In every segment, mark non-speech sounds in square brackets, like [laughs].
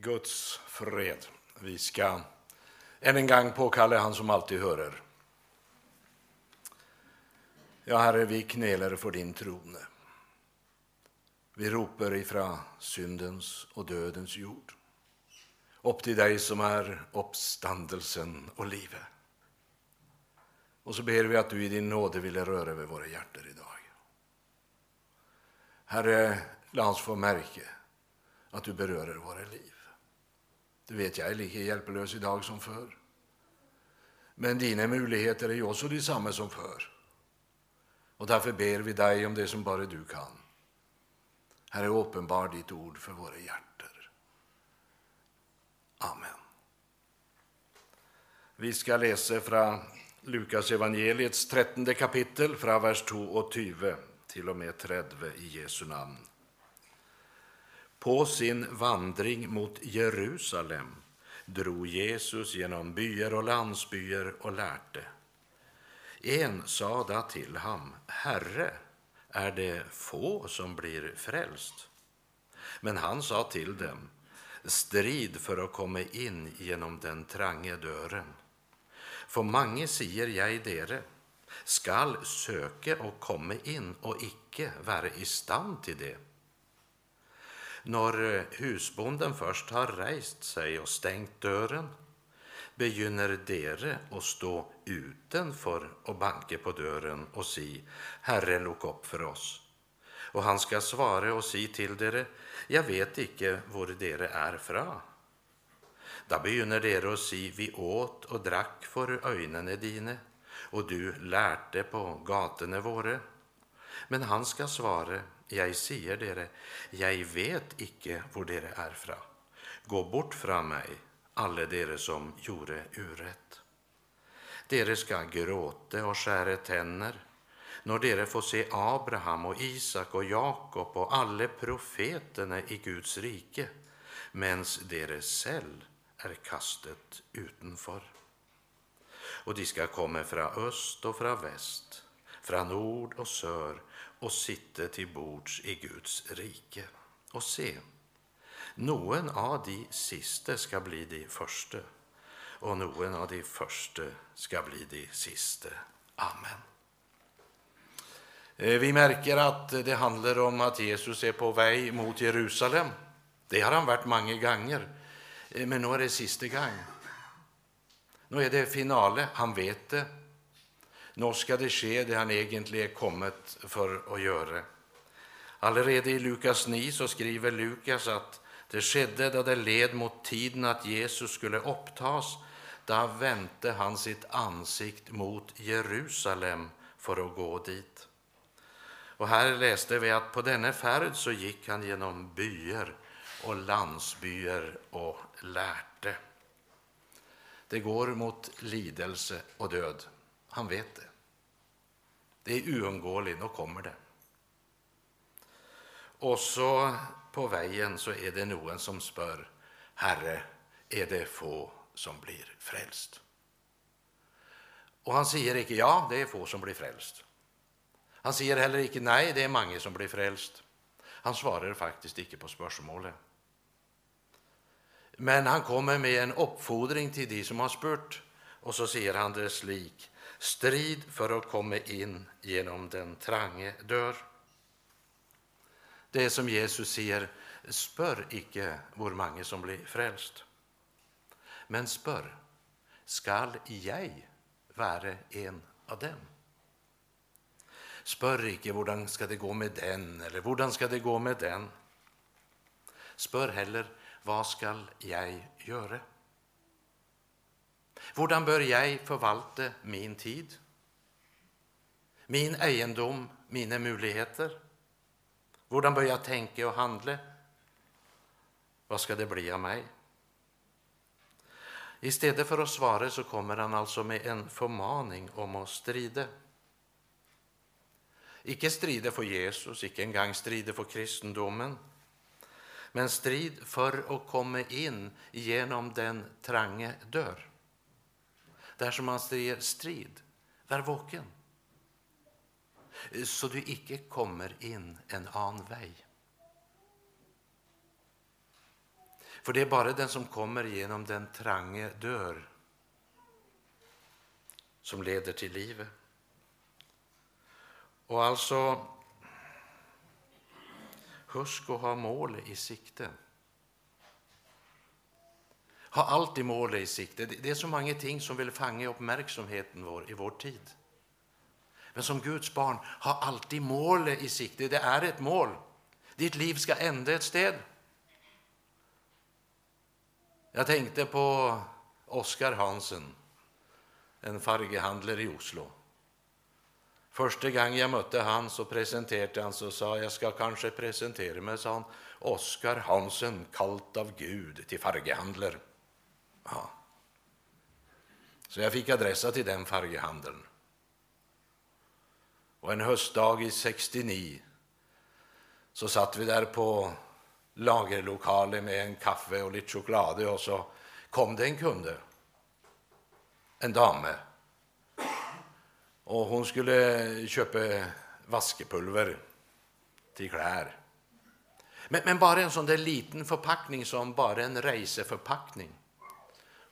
Guds fred. Vi ska än en gång påkalla han som alltid hörer. Ja, Herre, vi knäler för din trone. Vi ropar ifrån syndens och dödens jord upp till dig som är uppståndelsen och livet. Och så ber vi att du i din nåde ville röra över våra hjärtan idag. Herre, låt oss få märke att du berör våra liv. Du vet, jag är lika hjälplös idag som förr. Men dina möjligheter är ju också detsamma som förr. Och därför ber vi dig om det som bara du kan. Herre, uppenbar ditt ord för våra hjärtan. Amen. Vi ska läsa från Lukas evangeliets 13 kapitel, från vers 22 till och med 30 i Jesu namn. På sin vandring mot Jerusalem drog Jesus genom byar och landsbyar och lärde. En sade till ham, Herre, är det få som blir frälst? Men han sa till dem, strid för att komma in genom den trange dörren. För många säger jag dere, skall söka och komma in och icke vara i stand till det. När eh, husbonden först har rejst sig och stängt dörren begynner dere att stå utanför och banka på dörren och si, Herre, lok upp för oss. Och han ska svara och si till dere, jag vet icke var dere är fra. Då begynner dere att si, vi åt och drack för ögonen dine, och du lärte på gatorna våre. Men han ska svara, jag säger dere, jag vet icke var dere är fra. Gå bort från mig, alla dere som gjorde urätt. Dere ska gråta och skära tänder när dere får se Abraham och Isak och Jakob och alla profeterna i Guds rike, mens dere själv är kastet utanför. Och de ska komma från öst och från väst, från nord och sör och sitta till bords i Guds rike. Och se, någon av de sista ska bli de första och någon av de första ska bli de sista. Amen. Eh, vi märker att det handlar om att Jesus är på väg mot Jerusalem. Det har han varit många gånger, eh, men nu är det sista gången. Nu är det finale, han vet det. Nå, ska det ske det han egentligen är kommit för att göra. Allerede i Lukas 9 så skriver Lukas att det skedde då det led mot tiden att Jesus skulle upptas. Då vände han sitt ansikt mot Jerusalem för att gå dit. Och här läste vi att på denna färd så gick han genom byar och landsbyar och lärde. Det går mot lidelse och död. Han vet det. Det är oundgåeligt, då kommer det. Och så på vägen så är det någon som spör, Herre, är det få som blir frälst? Och han säger inte, ja, det är få som blir frälst. Han säger heller inte nej, det är många som blir frälst. Han svarar faktiskt inte på spörsmålet. Men han kommer med en uppfordring till de som har spurt och så säger han det slik. Strid för att komma in genom den trange dörr. Det är som Jesus säger, spör icke hur många som blir frälst. Men spör, skall jag vara en av dem? Spör icke hur ska det gå med den eller hur ska det gå med den. Spör heller vad skall jag göra? Hur bör jag förvalta min tid? Min egendom, mina möjligheter? Hur bör jag tänka och handla? Vad ska det bli av mig? stedet för att svara så kommer han altså med en förmaning om att strida. Icke strida för Jesus, icke engang stride strida för kristendomen, men strid för att komma in genom den trange dörr. Där som man säger strid, var vaken, så du icke kommer in en annan väg. För det är bara den som kommer genom den trange dör som leder till livet. Och alltså, husk att ha målet i sikte. Ha alltid målet i sikte. Det är så många ting som vill fånga uppmärksamheten vår i vår tid. Men som Guds barn, ha alltid målet i sikte. Det är ett mål. Ditt liv ska ända ett sted. Jag tänkte på Oskar Hansen, en fargehandlare i Oslo. Första gången jag mötte han så presenterade han så sa jag ska kanske presentera mig, sa han, Oskar Hansen, kallt av Gud till fargehandlare. Ja. Så jag fick adressa till den färghandeln. Och en höstdag i 69 så satt vi där på lagerlokalen med en kaffe och lite choklad och så kom det en kunde, en dame. Och hon skulle köpa vaskepulver till kläder. Men, men, bara en sån där liten förpackning som bara en reseförpackning.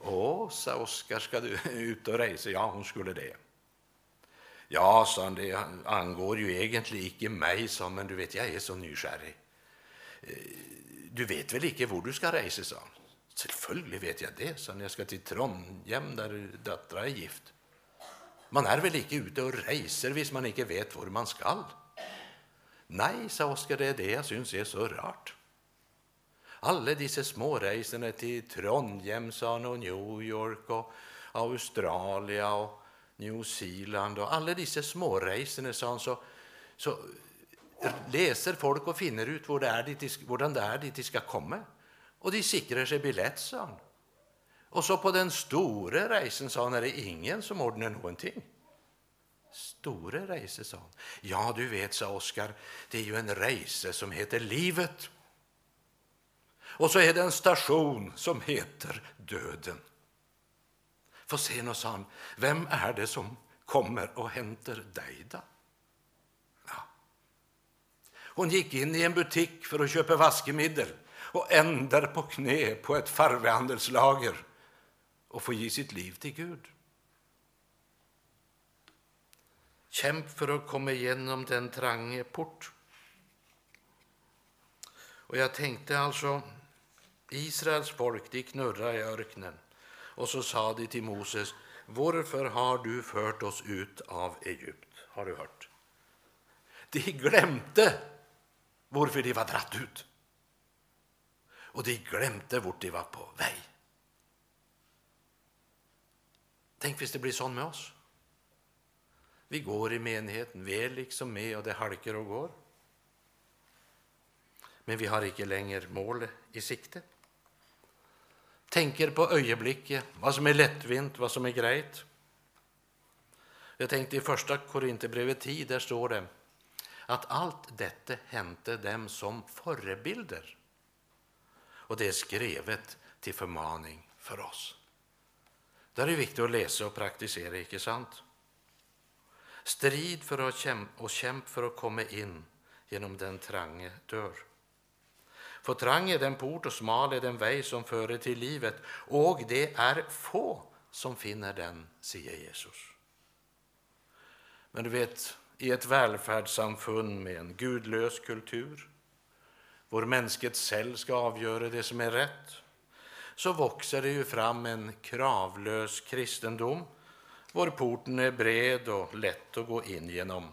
Åh, sa Oskar, ska du [laughs] ut och resa? Ja, hon skulle det. Ja, sa han, det angår ju egentligen inte mig, sa men du vet, jag är så nyskärrig. Eh, du vet väl inte var du ska resa, sa han. Selvfølgelig vet jag det, sa han. Jag ska till Trondheim, där döttrar är gift. Man är väl inte ute och reser hvis man inte vet var man skall? Nej, sa Oskar, det är det jag syns är så rart. Alla dessa småresorna till Trondheim, sa han, och New York och Australien och New Zealand och alla dessa småresorna, sa han, så, så läser folk och finner ut hur det är dit, hvordan det är dit de ska komma. Och de sikrer sig biljett, sa han. Och så på den stora resan, sa han, är det ingen som ordnar någonting. Stora resor, sa han. Ja, du vet, sa Oskar, det är ju en resa som heter livet. Och så är det en station som heter döden. Få se nu, sa han, vem är det som kommer och hämtar dig då? Ja. Hon gick in i en butik för att köpa vaskemedel och ändar på knä på ett farvehandelslager och får ge sitt liv till Gud. Kämp för att komma igenom den trange port. Och jag tänkte alltså, Israels folk, de knurrade i öknen. Och så sa de till Moses, varför har du fört oss ut av Egypt? Har du hört? De glömde varför de var dratt ut. Och de glömde vart de var på väg. Tänk om det blir så med oss. Vi går i menigheten, vi är liksom med och det halkar och går. Men vi har inte längre målet i sikte tänker på ögonblicket, vad som är lättvint, vad som är grejt. Jag tänkte i första Korinthierbrevet 10, där står det att allt detta hände dem som förebilder. Och det är skrivet till förmaning för oss. Det är viktigt att läsa och praktisera, icke sant? Strid för att kämpa och kämp för att komma in genom den trange dörr. För trang är den port och smal är den väg som före till livet, och det är få som finner den, säger Jesus. Men du vet, i ett välfärdssamfund med en gudlös kultur, vår mänskligt själv ska avgöra det som är rätt, så växer det ju fram en kravlös kristendom, vår porten är bred och lätt att gå in genom.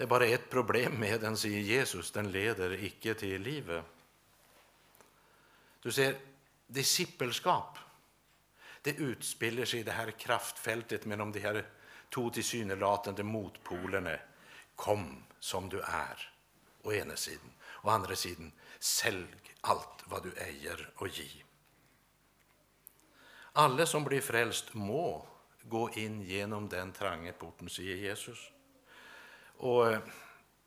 Det är bara ett problem med den, säger Jesus, den leder icke till livet. Du ser, discipleskap, det utspelar sig i det här kraftfältet mellan de här två tillsynelatande motpolerna. Kom som du är, å ena sidan, Å andra sidan, sälj allt vad du äger och ge. Alla som blir frälst må gå in genom den trange porten, säger Jesus. Och eh,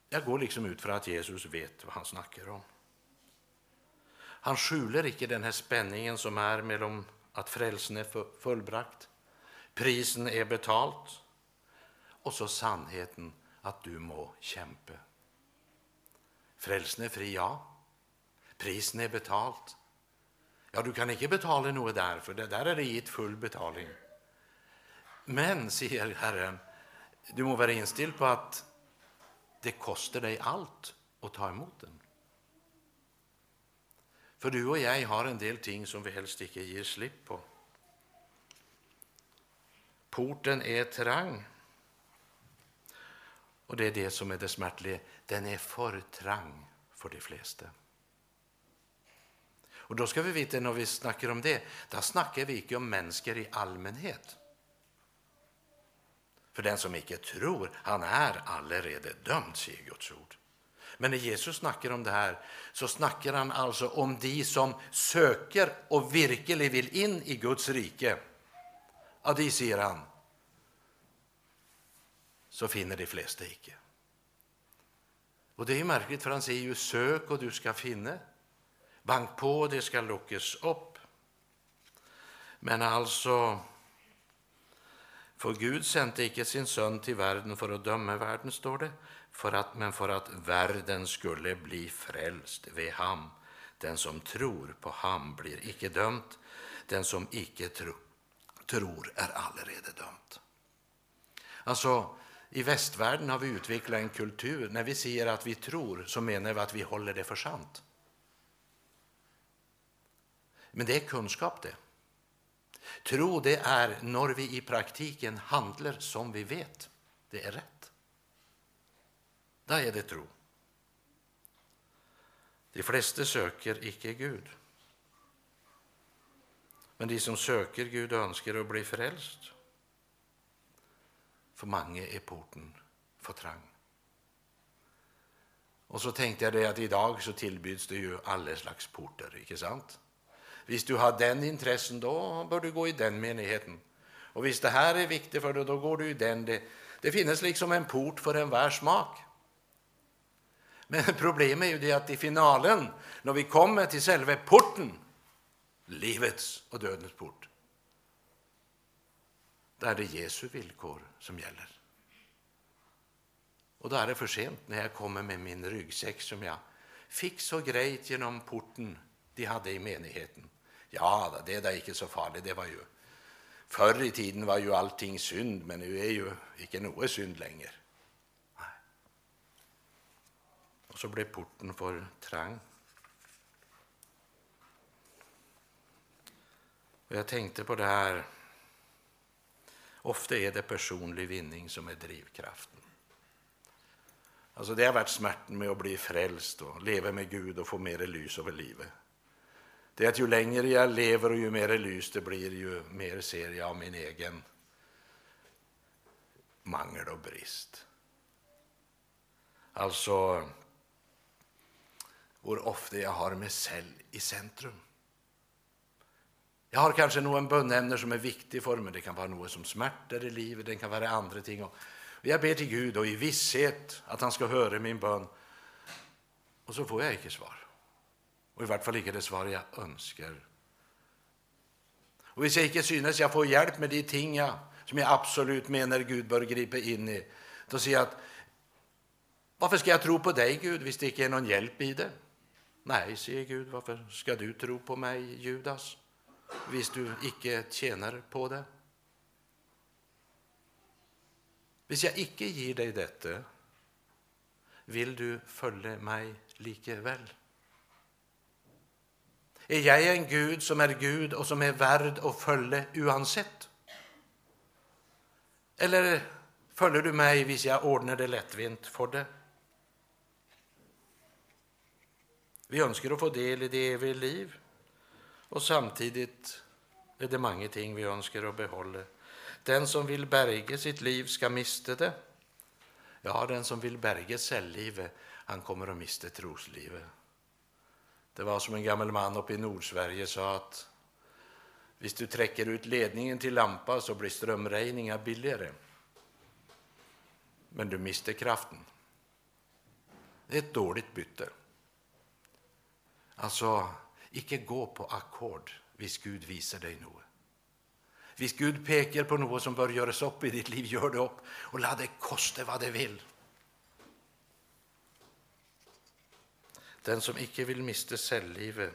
jag går liksom ut för att Jesus vet vad han snackar om. Han skjuler icke den här spänningen som är mellan att frälsen är fullbrakt, prisen är betalt och så sannheten att du må kämpa. Frälsen är fri, ja. Prisen är betalt. Ja, du kan inte betala något där, för det där är det gitt full betalning. Men, säger Herren, du må vara inställd på att det kostar dig allt att ta emot den. För du och jag har en del ting som vi helst inte ger slipp på. Porten är trang. Och det är det som är det smärtliga Den är för trang för de flesta. Och då ska vi veta när vi snackar om det, då snackar vi inte om människor i allmänhet. För den som icke tror, han är allerede dömd, säger Guds ord. Men när Jesus snackar om det här så snackar han alltså om de som söker och virkelig vill in i Guds rike. Av de, säger han, så finner de flesta icke. Och det är märkligt, för for han säger ju sök och du ska finna. Bank på, och det ska lockas upp. Men alltså, For Gud sendte ikke sin sønn til verden for å dømme verden, står det, for at, men for at verden skulle bli frelst ved ham. Den som tror på ham, blir ikke dømt. Den som ikke tro, tror, er allerede dømt. Alltså, i västvärlden har vi utvecklat en kultur. När vi säger att vi tror så menar vi att vi håller det för sant. Men det är kunskap det. Tro det är när vi i praktiken handlar som vi vet det är rätt. Då är det tro. De flesta söker icke Gud. Men de som söker Gud önskar att bli frälst. For mange er porten for trang. Og så tenkte jeg det at i dag så tilbydes det jo alle slags porter. ikke sant? Hvis du har den interessen, då bör du gå i den menigheten. Och hvis det här är viktigt för dig, då går du i den. Det, det finns liksom en port för enhver smak. Men [laughs] problemet är ju det att i finalen, när vi kommer till själva porten, livets och dödens port, da är det Jesu villkor som gäller. Och då är det för sent när jag kommer med min ryggsäck som jag fick så grejt genom porten de hade i menigheten. Ja det är inte så farligt. det var ju förr i tiden var ju allting synd, men nu är ju inte något synd längre. Och så blev porten för trang. Och jag tänkte på det här. Ofta är det personlig vinning som är drivkraften. Alltså Det har varit smärtan med att bli frälst och leva med Gud och få mer lys över livet. Det är att ju längre jag lever, och ju mer lys det blir, ju mer ser jag av min egen mangel och brist. Alltså, hur ofta jag har mig själv i centrum. Jag har kanske någon bönämne som är viktig för mig. Det kan vara något som smärtar i livet, det kan vara andra ting. Jag ber till Gud, och i visshet att han ska höra min bön. Och så får jag inte svar. Og i hvert fall ikke det svaret jeg ønsker. Og Hvis jeg ikke synes jeg får hjelp med de tingene som jeg absolutt mener Gud bør gripe inn i, då sier jeg at Hvorfor skal jeg tro på deg, Gud, hvis det ikke er noen hjelp i det? Nei, sier Gud, hvorfor skal du tro på meg, Judas? hvis du ikke tjener på det? Hvis jeg ikke gir deg dette, vil du følge meg likevel? Är jag en Gud som är Gud, och som är värd att följa oavsett? Eller följer du mig om jag ordnar det lättvint för det? Vi önskar att få del i det eviga liv. och samtidigt är det många ting vi önskar att behålla. Den som vill berge sitt liv, ska miste det. Ja, den som vill berge selvlivet, han kommer att miste troslivet. Det var som en gammal man uppe i Nordsverige sa att om du träcker ut ledningen till lampa, så blir strömrejningar billigare. Men du mister kraften. Det är ett dåligt byte. Alltså, icke gå på akkord hvis Gud visar dig något. Hvis Gud pekar på något som bör göras upp i ditt liv, gör det upp och låt det koste vad det vill. Den som ikke vil miste selvlivet,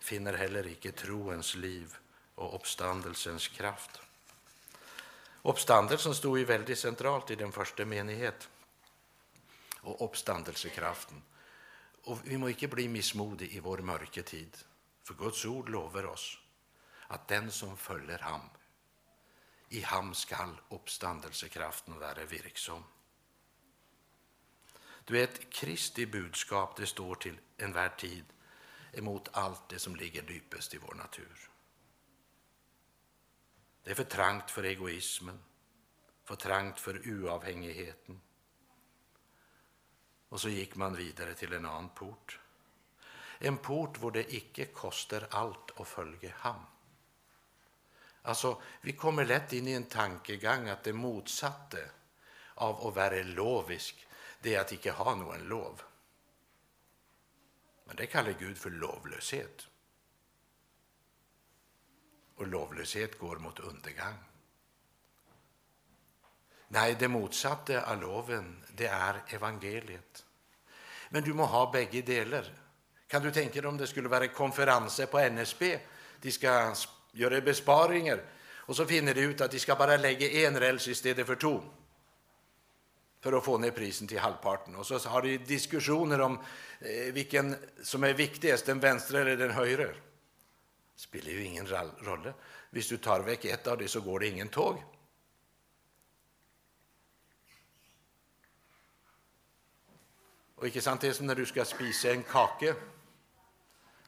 finner heller icke troens liv och uppståndelsens kraft. Uppståndelsen stod ju väldigt centralt i den första menighet och uppståndelsekraften. Och vi må icke bli missmodiga i vår mörka tid, för Guds ord lovar oss att den som följer ham, i ham skall uppståndelsekraften vara virksom. Du vet, Kristi budskap det står till en värld tid emot allt det som ligger djupast i vår natur. Det är för trangt för egoismen, för trangt för oavhängigheten. Och så gick man vidare till en annan port. En port där det icke kostar allt att följa ham. Alltså, vi kommer lätt in i en tankegång att det motsatte av att vara lovisk, det är att icke ha någon lov. Men det kallar Gud för lovlöshet. Och lovlöshet går mot undergång. Nej, det motsatta av loven, det är evangeliet. Men du må ha bägge delar. Kan du tänka dig om det skulle vara konferenser på NSB? De ska göra besparingar och så finner de ut att de ska bara lägga en räls istället för två för att få ner prisen till halvparten. Och så har de diskussioner om eh, vilken som är viktigast, den vänstra eller den högra. Det spelar ju ingen roll. Om du tar väck ett av dem så går det ingen tåg. Och inte sant det är som när du ska spisa en kake.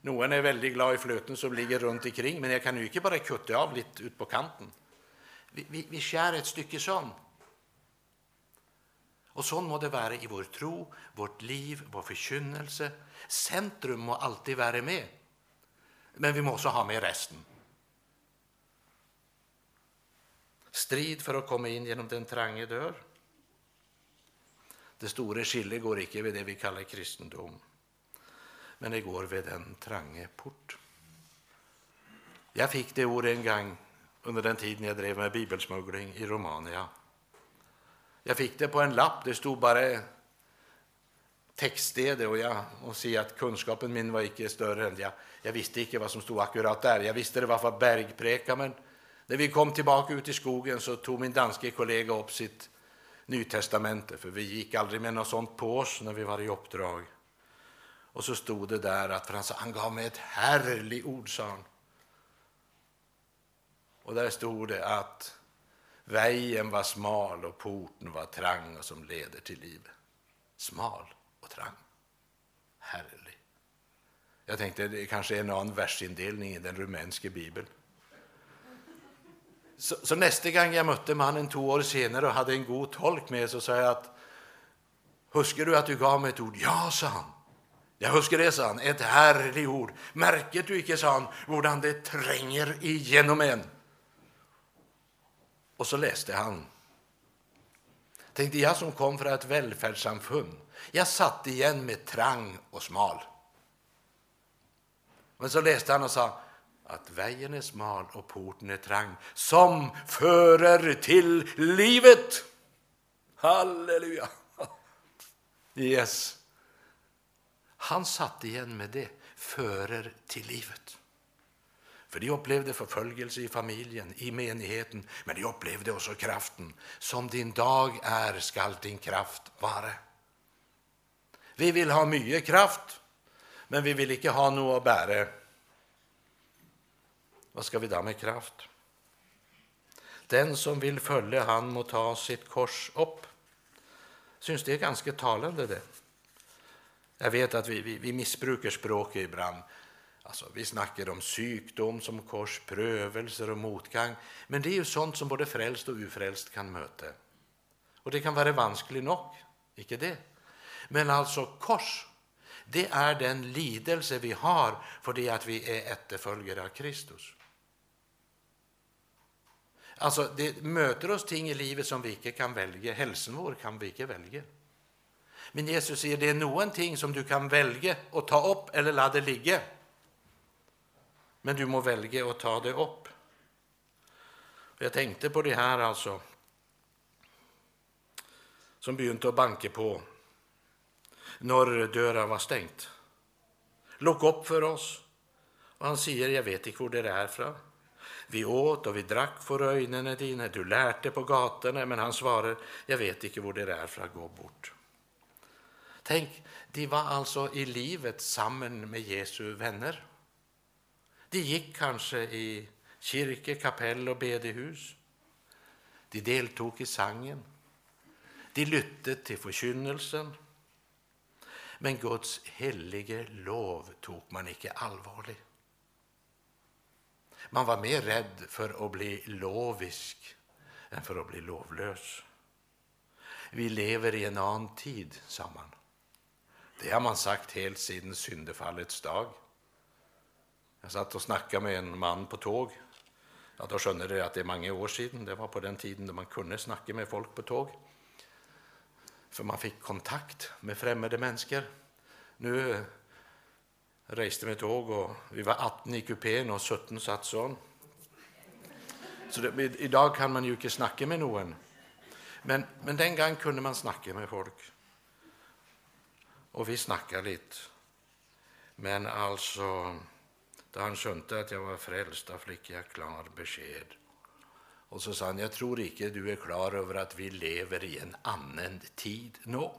Någon är väldigt glad i flöten som ligger runt omkring, men jag kan ju inte bara kutta av lite ut på kanten. Vi, vi, vi skär ett stycke sånt. Och så må det vara i vår tro, vårt liv, vår förkynnelse. Centrum må alltid vara med, men vi måste ha med resten. Strid för att komma in genom den trange dörr. Det stora skillet går icke vid det vi kallar kristendom, men det går vid den trange port. Jag fick det ordet en gång under den tiden jag drev med bibelsmuggling i Romania. Jag fick det på en lapp, det stod bara textstede och jag och se att kunskapen min var icke större än jag. Jag visste icke vad som stod akkurat där. Jag visste det var för bergpreka, men när vi kom tillbaka ut i skogen så tog min danske kollega upp sitt Nytestamente, för vi gick aldrig med något sånt på oss när vi var i uppdrag. Och så stod det där att, för han, sa, han gav mig ett härligt ord, sa han. Och där stod det att vägen var smal och porten var trang och som leder till livet. Smal och trang. Härlig. Jag tänkte det kanske är en annan versindelning i den rumänska bibeln. Så, så, nästa gång jag mötte mannen två år senare och hade en god tolk med så sa jag att Huskar du att du gav mig ett ord? Ja, sa han. Jag huskar det, sa han. Ett härligt ord. Märker du icke, sa han, hurdan det tränger igenom en? Och så läste han. Tänkte jag som kom från ett välfärdssamfund. Jag satt igen med trang och smal. Men så läste han och sa att vägen är smal och porten är trang som förer till livet. Halleluja! Yes. Han satt igen med det, förer till livet. För de upplevde förföljelse i familjen, i menigheten, men de upplevde också kraften. Som din dag är skall din kraft vara. Vi vill ha mycket kraft, men vi vill inte ha något att bära. Vad ska vi då med kraft? Den som vill följa han må ta sitt kors upp. Syns det är ganska talande det. Jag vet att vi, vi, vi missbrukar språket ibland. Alltså, vi snackar om sjukdom som kors, prövelser och motgång. Men det är ju sånt som både frälst och ufrälst kan möta. Och det kan vara vanskligt nog, icke det. Men alltså kors, det är den lidelse vi har för det att vi är efterföljare av Kristus. Alltså, det möter oss ting i livet som vi inte kan välja. Hälsan vår kan vi inte välja. Men Jesus säger det är någonting som du kan välja och ta upp eller låta ligga. Men du må välja att ta det upp. Jag tänkte på det här alltså som begynte att banka på när dörren var stängt. Lukk upp för oss Och han säger, jag vet inte var det är från. Vi åt och vi drack för ögonen dina, du lärde på gatorna, men han svarar, jag vet inte var det är från, gå bort. Tänk, de var alltså i livet samman med Jesu vänner. De gick kanske i kyrka, kapell och bedehus. De deltog i sangen. De lytte till förkynnelsen. Men Guds helige lov tog man inte allvarligt. Man var mer rädd för att bli lovisk än för att bli lovlös. Vi lever i en annan tid, sa man. Det har man sagt helt sedan syndefallets dag. Jag satt och snackade med en man på tåg. Ja, då skönde det att det är många år sedan. Det var på den tiden då man kunde snacka med folk på tåg. För man fick kontakt med främmande människor. Nu eh, reste med tåg och vi var 18 i kupén och 17 satt sån. Så det, idag kan man ju inte snacka med någon. Men, men den gången kunde man snacka med folk. Och vi snackade lite. Men alltså, då han skönte att jag var frälst, då fick jag klar besked. Och så sa han, jag tror inte du är klar över att vi lever i en annan tid nu.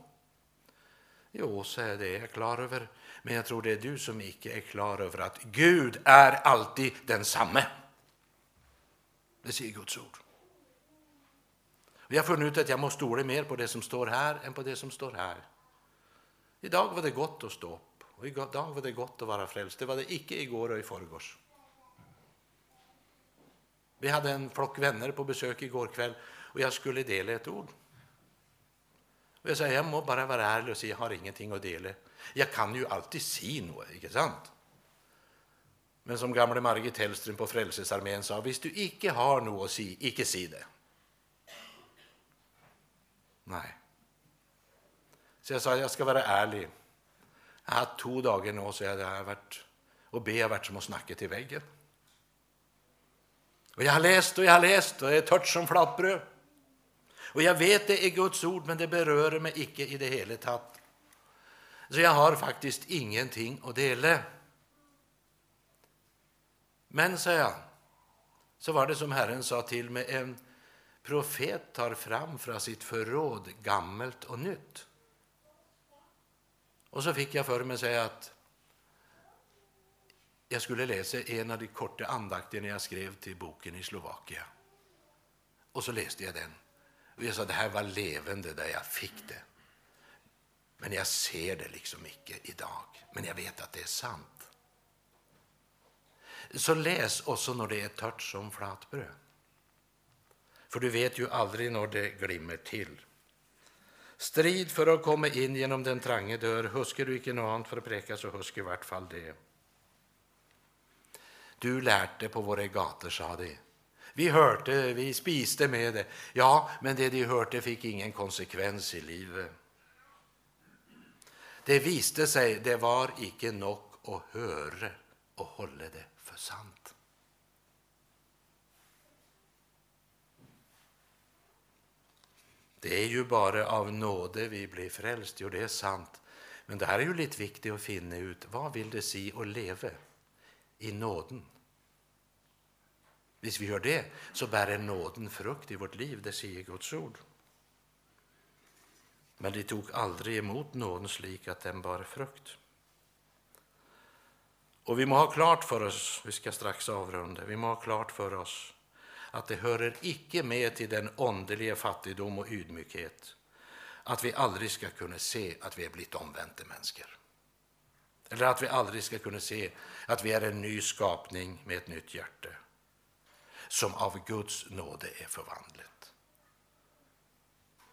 Jo, så är det jag klar över. Men jag tror det är du som inte är klar över att Gud är alltid densamme. Det säger Guds ord. Vi har funnit ut att jag måste stå mer på det som står här än på det som står här. Idag var det gott att stå upp och idag var det gott att vara frälst. Det var det icke igår och i förrgårs. Vi hade en flock vänner på besök igår kväll och jag skulle dela ett ord. Och jag sa, jag må bara vara ärlig och säga, jag har ingenting att dela. Jag kan ju alltid se något, inte sant? Men som gamle Margit Hellström på Frälsningsarmén sa, visst du icke har något att säga, icke si det. Nej. Så jag sa, jag ska vara ärlig. Jag har haft två dagar nu så har vært, och be har varit som att snacka till väggen. Og jag har läst och jeg har läst och jeg är tørt som flatbröd. Og jag vet det är Guds ord, men det berör mig icke i det hela tatt. Så jag har faktiskt ingenting att dela. Men, sa jag, så var det som Herren sa till mig, en profet tar fram från sitt förråd gammalt och nytt. Och så fick jag för mig säga att jag skulle läsa en av de korta andakterna jag skrev till boken i Slovakien. Och så läste jag den. Och jag sa det här var levande där jag fick det. Men jag ser det liksom icke idag. Men jag vet att det är sant. Så läs också när det är tört som flatbröd. För du vet ju aldrig när det glimmer till. Strid för att komma in genom den trange dörr. Husker du icke något annat för att präka så husk i vart fall det. Du lärde på våra gator, sa de. Vi hörte, vi spiste med det. Ja, men det de hörde fick ingen konsekvens i livet. Det visste sig, det var icke nog att höra och hålla det för sant. Det är ju bara av nåde vi blir frälst, jo det är sant. Men det här är ju lite viktigt att finna ut, vad vill det si att leva i nåden? Om vi gör det, så bär nåden frukt i vårt liv, det säger Guds ord. Men de tog aldrig emot nåden slik att den bar frukt. Och vi må ha klart för oss, vi ska strax avrunda, vi må ha klart för oss att det hörer icke med till den åndelige fattigdom och ydmykhet att vi aldrig ska kunna se att vi är blivit omvända människor. Eller att vi aldrig ska kunna se att vi är en ny skapning med ett nytt hjärta som av Guds nåde är förvandlat.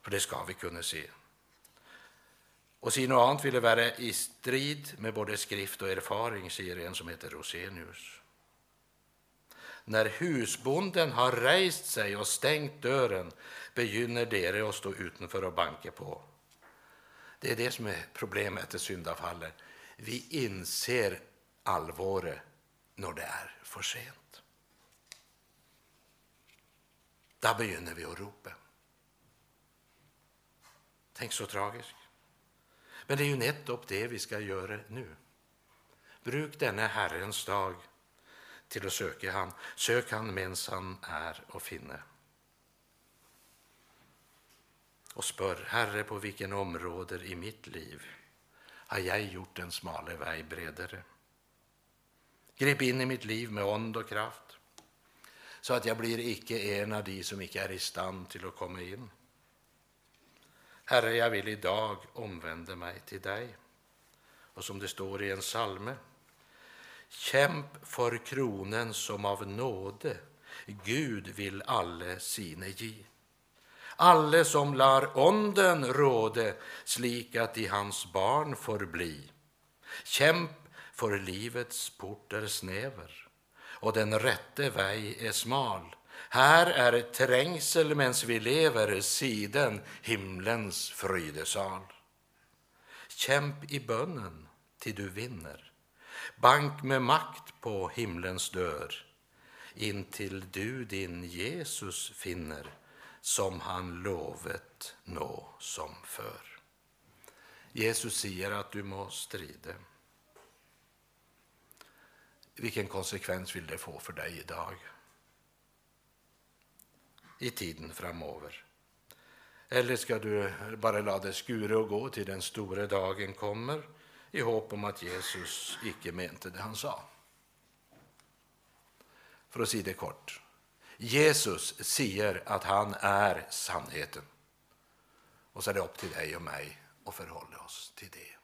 För det ska vi kunna se. Och si något annat ville vara i strid med både skrift och erfaring, säger en som heter Rosenius. När husbonden har rejst sig och stängt dörren begynner dere att stå utanför och banka på. Det är det som är problemet i syndafallet. Vi inser allvaret när det är för sent. Då begynner vi att ropa. Tänk så tragiskt. Men det är ju nettopp det vi ska göra nu. Bruk denna Herrens dag till att söka han. Sök han mens han är och finne. Och spör, Herre, på vilken områder i mitt liv har jag gjort den smale väg bredare? Grip in i mitt liv med ond och kraft, så att jag blir icke en av de som icke är i stand till att komma in. Herre, jag vill idag omvända mig till dig. Och som det står i en salme, kämp för kronen som av nåde Gud vill alle sine gi. Alle som lar onden råde, slik att i hans barn förbli. Kämp för livets port är snäver och den rätte väg är smal. Här är trängsel mens vi lever, siden himlens frydesal Kämp i bönnen till du vinner, bank med makt på himlens dörr, intill du din Jesus finner, som han lovet nå som för. Jesus säger att du må strida. Vilken konsekvens vill det få för dig idag? I tiden framöver? Eller ska du bara låta det skura och gå till den stora dagen kommer i hopp om att Jesus icke mente det han sa? För att säga det kort. Jesus säger att han är sannheten. Och så är det upp till dig och mig att förhålla oss till det.